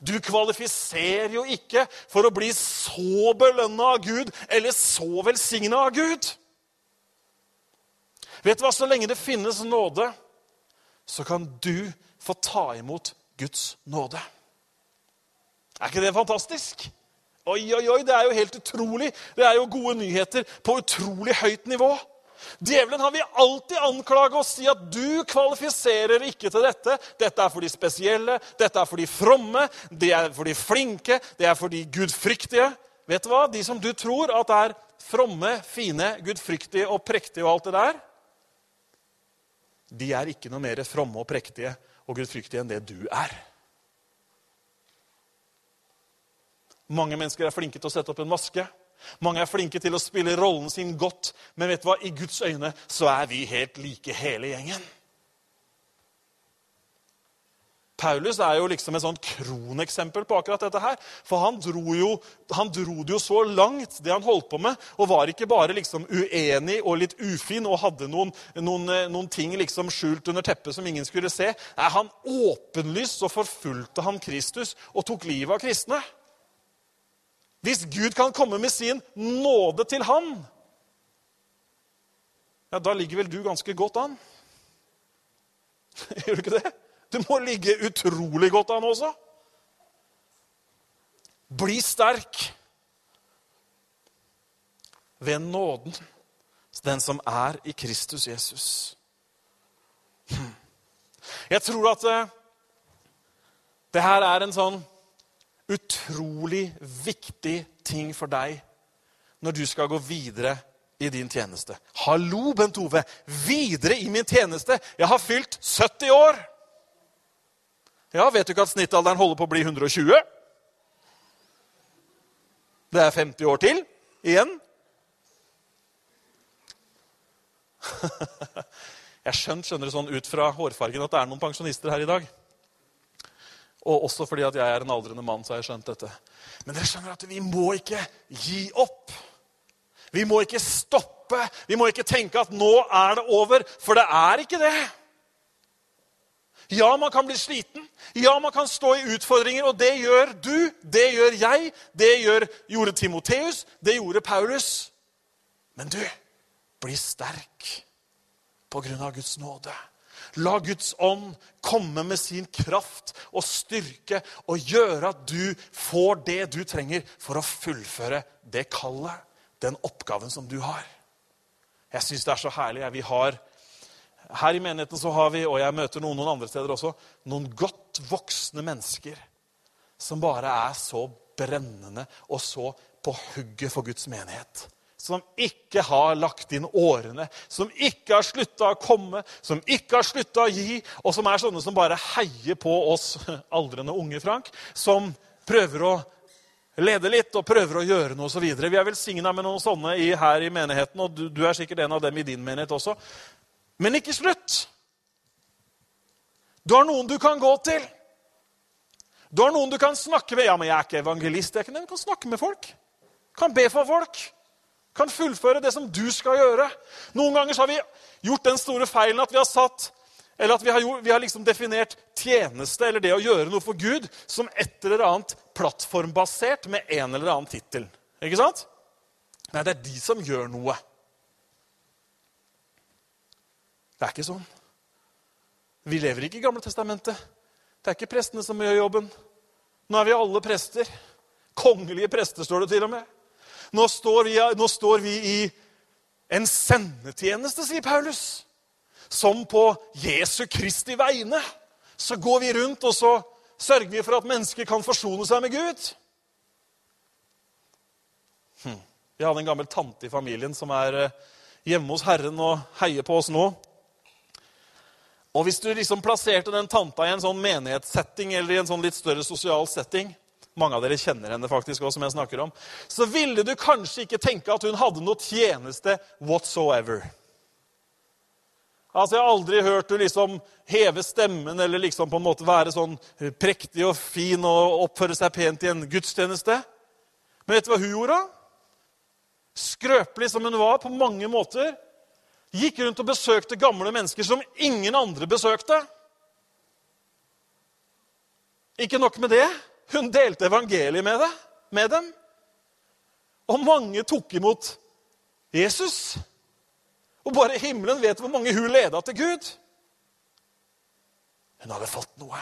Du kvalifiserer jo ikke for å bli så belønna av Gud eller så velsigna av Gud. Vet du hva? Så lenge det finnes nåde, så kan du få ta imot Guds nåde. Er ikke det fantastisk? Oi, oi, oi, det er jo helt utrolig. Det er jo gode nyheter på utrolig høyt nivå. Djevelen har vi alltid anklaget og si at du kvalifiserer ikke til dette. Dette er for de spesielle, dette er for de fromme, det er for de flinke, det er for de gudfryktige. Vet du hva? De som du tror at er fromme, fine, gudfryktige og prektige og alt det der, de er ikke noe mer fromme og prektige og gudfryktige enn det du er. Mange mennesker er flinke til å sette opp en maske. Mange er flinke til å spille rollen sin godt, men vet du hva? i Guds øyne så er vi helt like hele gjengen. Paulus er jo liksom et sånt kroneksempel på akkurat dette. her. For han dro, jo, han dro det jo så langt, det han holdt på med, og var ikke bare liksom uenig og litt ufin og hadde noen, noen, noen ting liksom skjult under teppet som ingen skulle se. Nei, Han åpenlyst så forfulgte han Kristus og tok livet av kristne. Hvis Gud kan komme med sin nåde til han, ja, da ligger vel du ganske godt an. *laughs* Gjør du ikke det? Du må ligge utrolig godt an også. Bli sterk ved nåden, den som er i Kristus Jesus. Jeg tror at eh, det her er en sånn utrolig viktig ting for deg når du skal gå videre i din tjeneste. Hallo, Bent Ove! Videre i min tjeneste! Jeg har fylt 70 år! Ja, Vet du ikke at snittalderen holder på å bli 120? Det er 50 år til igjen. *laughs* Jeg skjønner, skjønner sånn ut fra hårfargen at det er noen pensjonister her i dag. Og også fordi at jeg er en aldrende mann, så har jeg skjønt dette. Men dere skjønner at vi må ikke gi opp. Vi må ikke stoppe. Vi må ikke tenke at nå er det over, for det er ikke det. Ja, man kan bli sliten. Ja, man kan stå i utfordringer, og det gjør du, det gjør jeg, det gjør, gjorde Timoteus, det gjorde Paulus. Men du, bli sterk på grunn av Guds nåde. La Guds ånd komme med sin kraft og styrke og gjøre at du får det du trenger for å fullføre det kallet, den oppgaven som du har. Jeg syns det er så herlig. Vi har, her i menigheten så har vi, og jeg møter noen, noen andre steder også, noen godt voksne mennesker som bare er så brennende og så på hugget for Guds menighet som ikke har lagt inn årene, som ikke har slutta å komme, som ikke har slutta å gi, og som er sånne som bare heier på oss *laughs* aldrende unge, Frank, som prøver å lede litt og prøver å gjøre noe osv. Vi er velsigna med noen sånne i, her i menigheten, og du, du er sikkert en av dem i din menighet også. Men ikke slutt! Du har noen du kan gå til. Du har noen du kan snakke med. Ja, men jeg er ikke evangelist. Jeg kan snakke med folk. Kan be for folk kan fullføre det som du skal gjøre. Noen ganger har vi gjort den store feilen at vi har satt eller at vi har, gjort, vi har liksom definert tjeneste eller det å gjøre noe for Gud som et eller annet plattformbasert med en eller annen tittel. Ikke sant? Nei, det er de som gjør noe. Det er ikke sånn. Vi lever ikke i Gamle Testamentet. Det er ikke prestene som gjør jobben. Nå er vi alle prester. Kongelige prester, står det til og med. Nå står, vi, nå står vi i en sendetjeneste, sier Paulus. Som på Jesu Kristi vegne. Så går vi rundt og så sørger vi for at mennesker kan forsone seg med Gud. Hm. Vi hadde en gammel tante i familien som er eh, hjemme hos Herren og heier på oss nå. Og Hvis du liksom plasserte den tanta i en sånn menighetssetting eller i en sånn litt større sosial setting, mange av dere kjenner henne faktisk også, som jeg snakker om, så ville du kanskje ikke tenke at hun hadde noe tjeneste whatsoever. Altså, Jeg har aldri hørt hun liksom heve stemmen eller liksom på en måte være sånn prektig og fin og oppføre seg pent i en gudstjeneste. Men vet du hva hun gjorde? Skrøpelig som hun var på mange måter, gikk rundt og besøkte gamle mennesker som ingen andre besøkte. Ikke nok med det. Hun delte evangeliet med, det, med dem. Og mange tok imot Jesus. Og bare himmelen vet hvor mange hun leda til Gud. Hun hadde fått noe.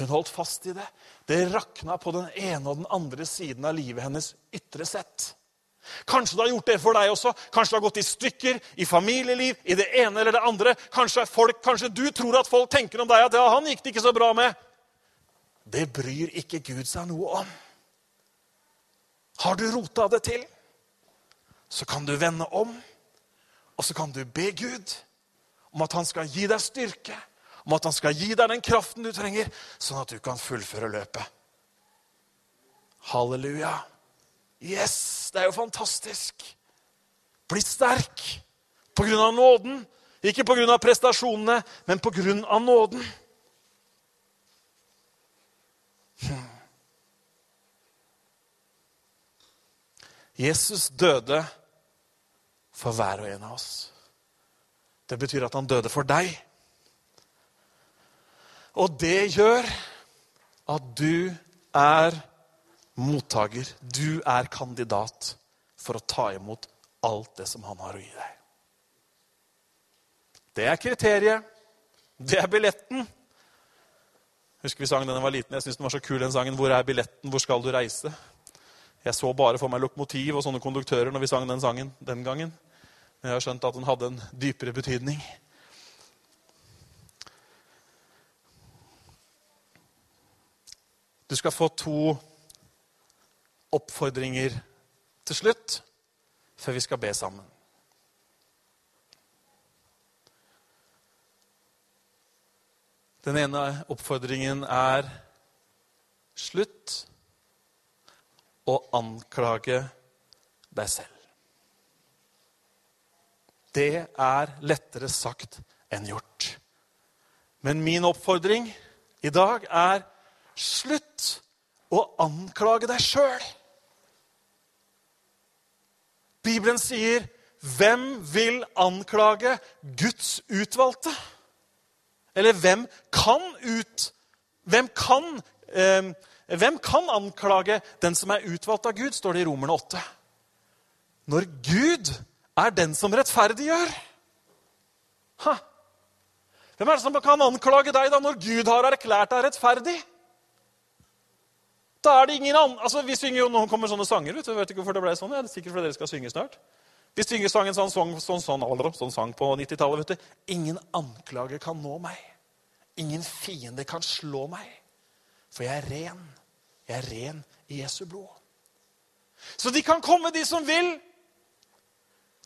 Hun holdt fast i det. Det rakna på den ene og den andre siden av livet hennes ytre sett. Kanskje det har gjort det for deg også. Kanskje det har gått i stykker i familieliv, i det ene eller det andre. Kanskje, folk, kanskje du tror at folk tenker om deg at ja, han gikk det ikke så bra med det bryr ikke Gud seg noe om. Har du rota det til, så kan du vende om, og så kan du be Gud om at han skal gi deg styrke, om at han skal gi deg den kraften du trenger, sånn at du kan fullføre løpet. Halleluja. Yes, det er jo fantastisk. Bli sterk på grunn av nåden. Ikke på grunn av prestasjonene, men på grunn av nåden. Jesus døde for hver og en av oss. Det betyr at han døde for deg. Og det gjør at du er mottaker. Du er kandidat for å ta imot alt det som han har å gi deg. Det er kriteriet. Det er billetten. Husker vi sang den jeg var liten. Jeg synes den var så kul, den sangen. 'Hvor er billetten? Hvor skal du reise?' Jeg så bare for meg lokomotiv og sånne konduktører når vi sang den sangen den gangen. Men jeg har skjønt at den hadde en dypere betydning. Du skal få to oppfordringer til slutt før vi skal be sammen. Den ene oppfordringen er slutt å anklage deg selv. Det er lettere sagt enn gjort. Men min oppfordring i dag er slutt å anklage deg sjøl. Bibelen sier, 'Hvem vil anklage Guds utvalgte?' Eller hvem kan ut Hvem kan, eh, hvem kan anklage den som er utvalgt av Gud, står det i Romerne 8. Når Gud er den som rettferdiggjør. Ha. Hvem er det som kan anklage deg da når Gud har erklært deg rettferdig? Da er det ingen annen, altså Vi synger jo nå kommer sånne sanger. vet du, vet ikke hvorfor det ble sånn, ja, det er Sikkert fordi dere skal synge snart. Vi synger sangen sånn, sånn, sånn, sånn, sånn sang på 90-tallet. vet du. Ingen anklager kan nå meg. Ingen fiende kan slå meg. For jeg er ren. Jeg er ren i Jesu blod. Så de kan komme, de som vil.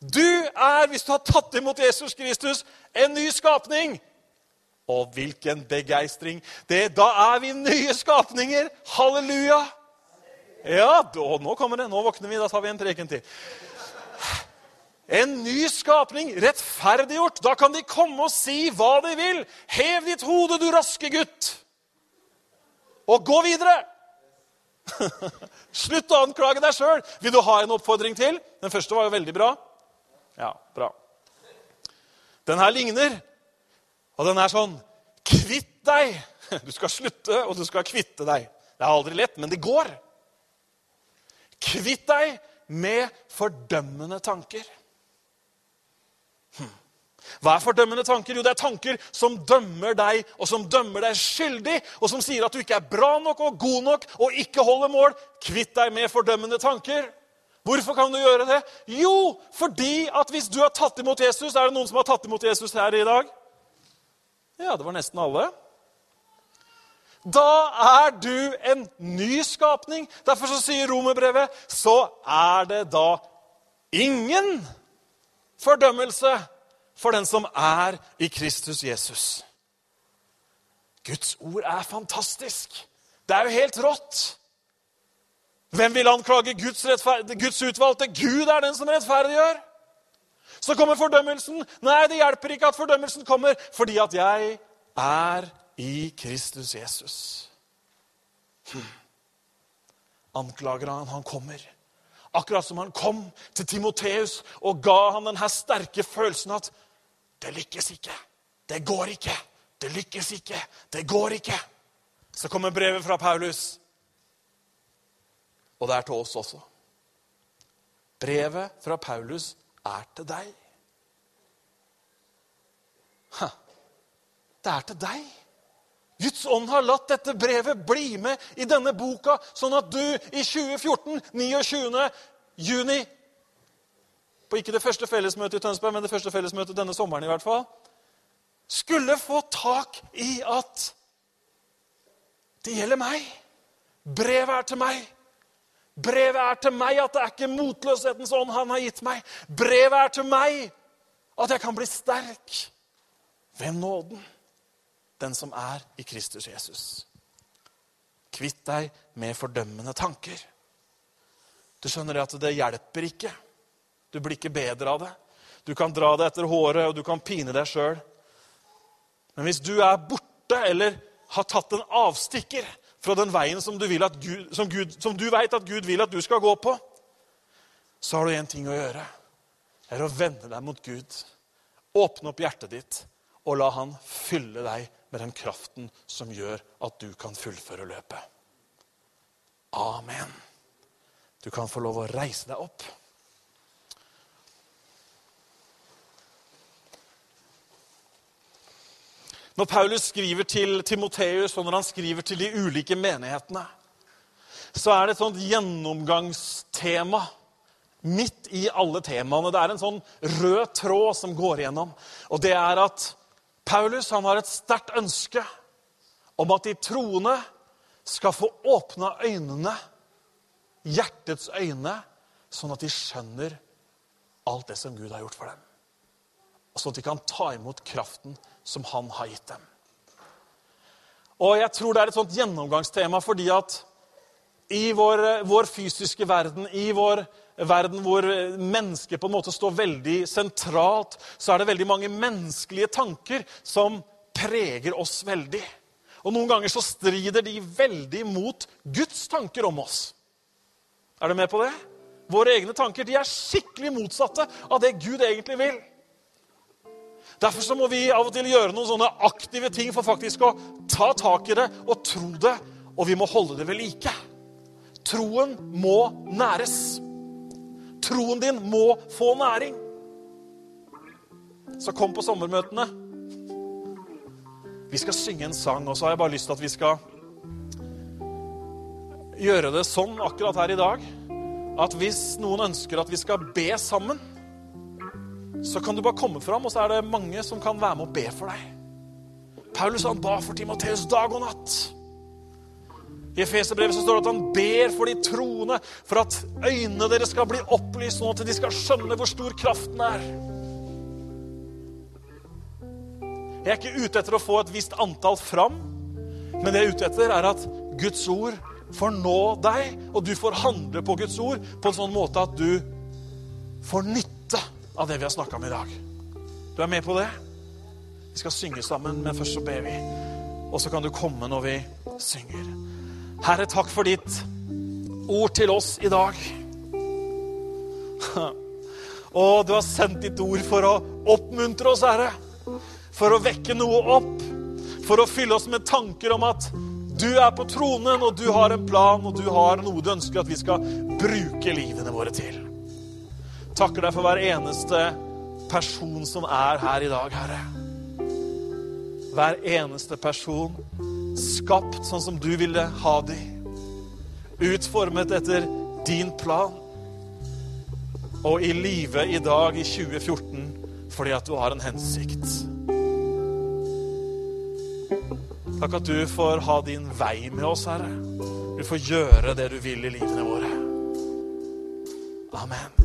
Du er, hvis du har tatt imot Jesus Kristus, en ny skapning. Og hvilken begeistring! Da er vi nye skapninger! Halleluja! Ja, og nå kommer det. Nå våkner vi. Da tar vi en preken til. En ny skapning, rettferdiggjort. Da kan de komme og si hva de vil. Hev ditt hode, du raske gutt, og gå videre. *laughs* Slutt å anklage deg sjøl. Vil du ha en oppfordring til? Den første var jo veldig bra. Ja, bra. Den her ligner, og den er sånn Kvitt deg! *laughs* Du skal slutte, og du skal kvitte deg. Det er aldri lett, men det går. Kvitt deg med fordømmende tanker. Hva er fordømmende tanker? Jo, det er tanker som dømmer deg, og som dømmer deg skyldig, og som sier at du ikke er bra nok og god nok og ikke holder mål. Kvitt deg med fordømmende tanker. Hvorfor kan du gjøre det? Jo, fordi at hvis du har tatt imot Jesus Er det noen som har tatt imot Jesus her i dag? Ja, det var nesten alle. Da er du en ny skapning. Derfor så sier romerbrevet så er det da ingen fordømmelse for den som er i Kristus Jesus. Guds ord er fantastisk. Det er jo helt rått. Hvem vil anklage Guds, Guds utvalgte? Gud er den som rettferdiggjør. Så kommer fordømmelsen. Nei, det hjelper ikke at fordømmelsen kommer, fordi at jeg er i Kristus Jesus. Hm. Anklager han, han kommer. Akkurat som han kom til Timoteus og ga han denne sterke følelsen at det lykkes ikke. Det går ikke. Det lykkes ikke. Det går ikke. Så kommer brevet fra Paulus. Og det er til oss også. Brevet fra Paulus er til deg. Det er til deg. Guds ånd har latt dette brevet bli med i denne boka, sånn at du i 2014, 29. juni på ikke det første fellesmøtet i Tønsberg, men det første fellesmøtet denne sommeren i hvert fall, skulle få tak i at det gjelder meg. Brevet er til meg. Brevet er til meg at det er ikke motløshetens ånd han har gitt meg. Brevet er til meg at jeg kan bli sterk ved nåden, den som er i Kristus Jesus. Kvitt deg med fordømmende tanker. Du skjønner at det hjelper ikke du blir ikke bedre av det. Du kan dra det etter håret, og du kan pine deg sjøl. Men hvis du er borte eller har tatt en avstikker fra den veien som du, Gud, som, Gud, som du vet at Gud vil at du skal gå på, så har du én ting å gjøre. Det er å vende deg mot Gud. Åpne opp hjertet ditt og la Han fylle deg med den kraften som gjør at du kan fullføre løpet. Amen. Du kan få lov å reise deg opp. Når Paulus skriver til Timoteus, og når han skriver til de ulike menighetene, så er det et sånt gjennomgangstema midt i alle temaene. Det er en sånn rød tråd som går igjennom. Og det er at Paulus han har et sterkt ønske om at de troende skal få åpna øynene, hjertets øyne, sånn at de skjønner alt det som Gud har gjort for dem. Og sånn at de kan ta imot kraften som han har gitt dem. Og jeg tror det er et sånt gjennomgangstema fordi at i vår, vår fysiske verden, i vår verden hvor mennesket på en måte står veldig sentralt, så er det veldig mange menneskelige tanker som preger oss veldig. Og noen ganger så strider de veldig mot Guds tanker om oss. Er du med på det? Våre egne tanker de er skikkelig motsatte av det Gud egentlig vil. Derfor så må vi av og til gjøre noen sånne aktive ting for faktisk å ta tak i det og tro det, og vi må holde det ved like. Troen må næres. Troen din må få næring. Så kom på sommermøtene. Vi skal synge en sang, og så har jeg bare lyst til at vi skal gjøre det sånn akkurat her i dag at hvis noen ønsker at vi skal be sammen, så kan du bare komme fram, og så er det mange som kan være med og be for deg. Paulus han ba for Timoteus dag og natt. I Efeserbrevet står det at han ber for de troende, for at øynene deres skal bli opplyst, nå, til de skal skjønne hvor stor kraften er. Jeg er ikke ute etter å få et visst antall fram, men det jeg er ute etter, er at Guds ord får nå deg, og du får handle på Guds ord på en sånn måte at du får nytte av det vi har snakka om i dag. Du er med på det? Vi skal synge sammen, men først så ber vi. Og så kan du komme når vi synger. Herre, takk for ditt ord til oss i dag. Og du har sendt ditt ord for å oppmuntre oss, Herre. For å vekke noe opp. For å fylle oss med tanker om at du er på tronen, og du har en plan, og du har noe du ønsker at vi skal bruke livene våre til. Takker deg for hver eneste person som er her i dag, Herre. Hver eneste person skapt sånn som du ville ha de. Utformet etter din plan. Og i live i dag, i 2014, fordi at du har en hensikt. Takk at du får ha din vei med oss, Herre. Du får gjøre det du vil i livene våre. Amen.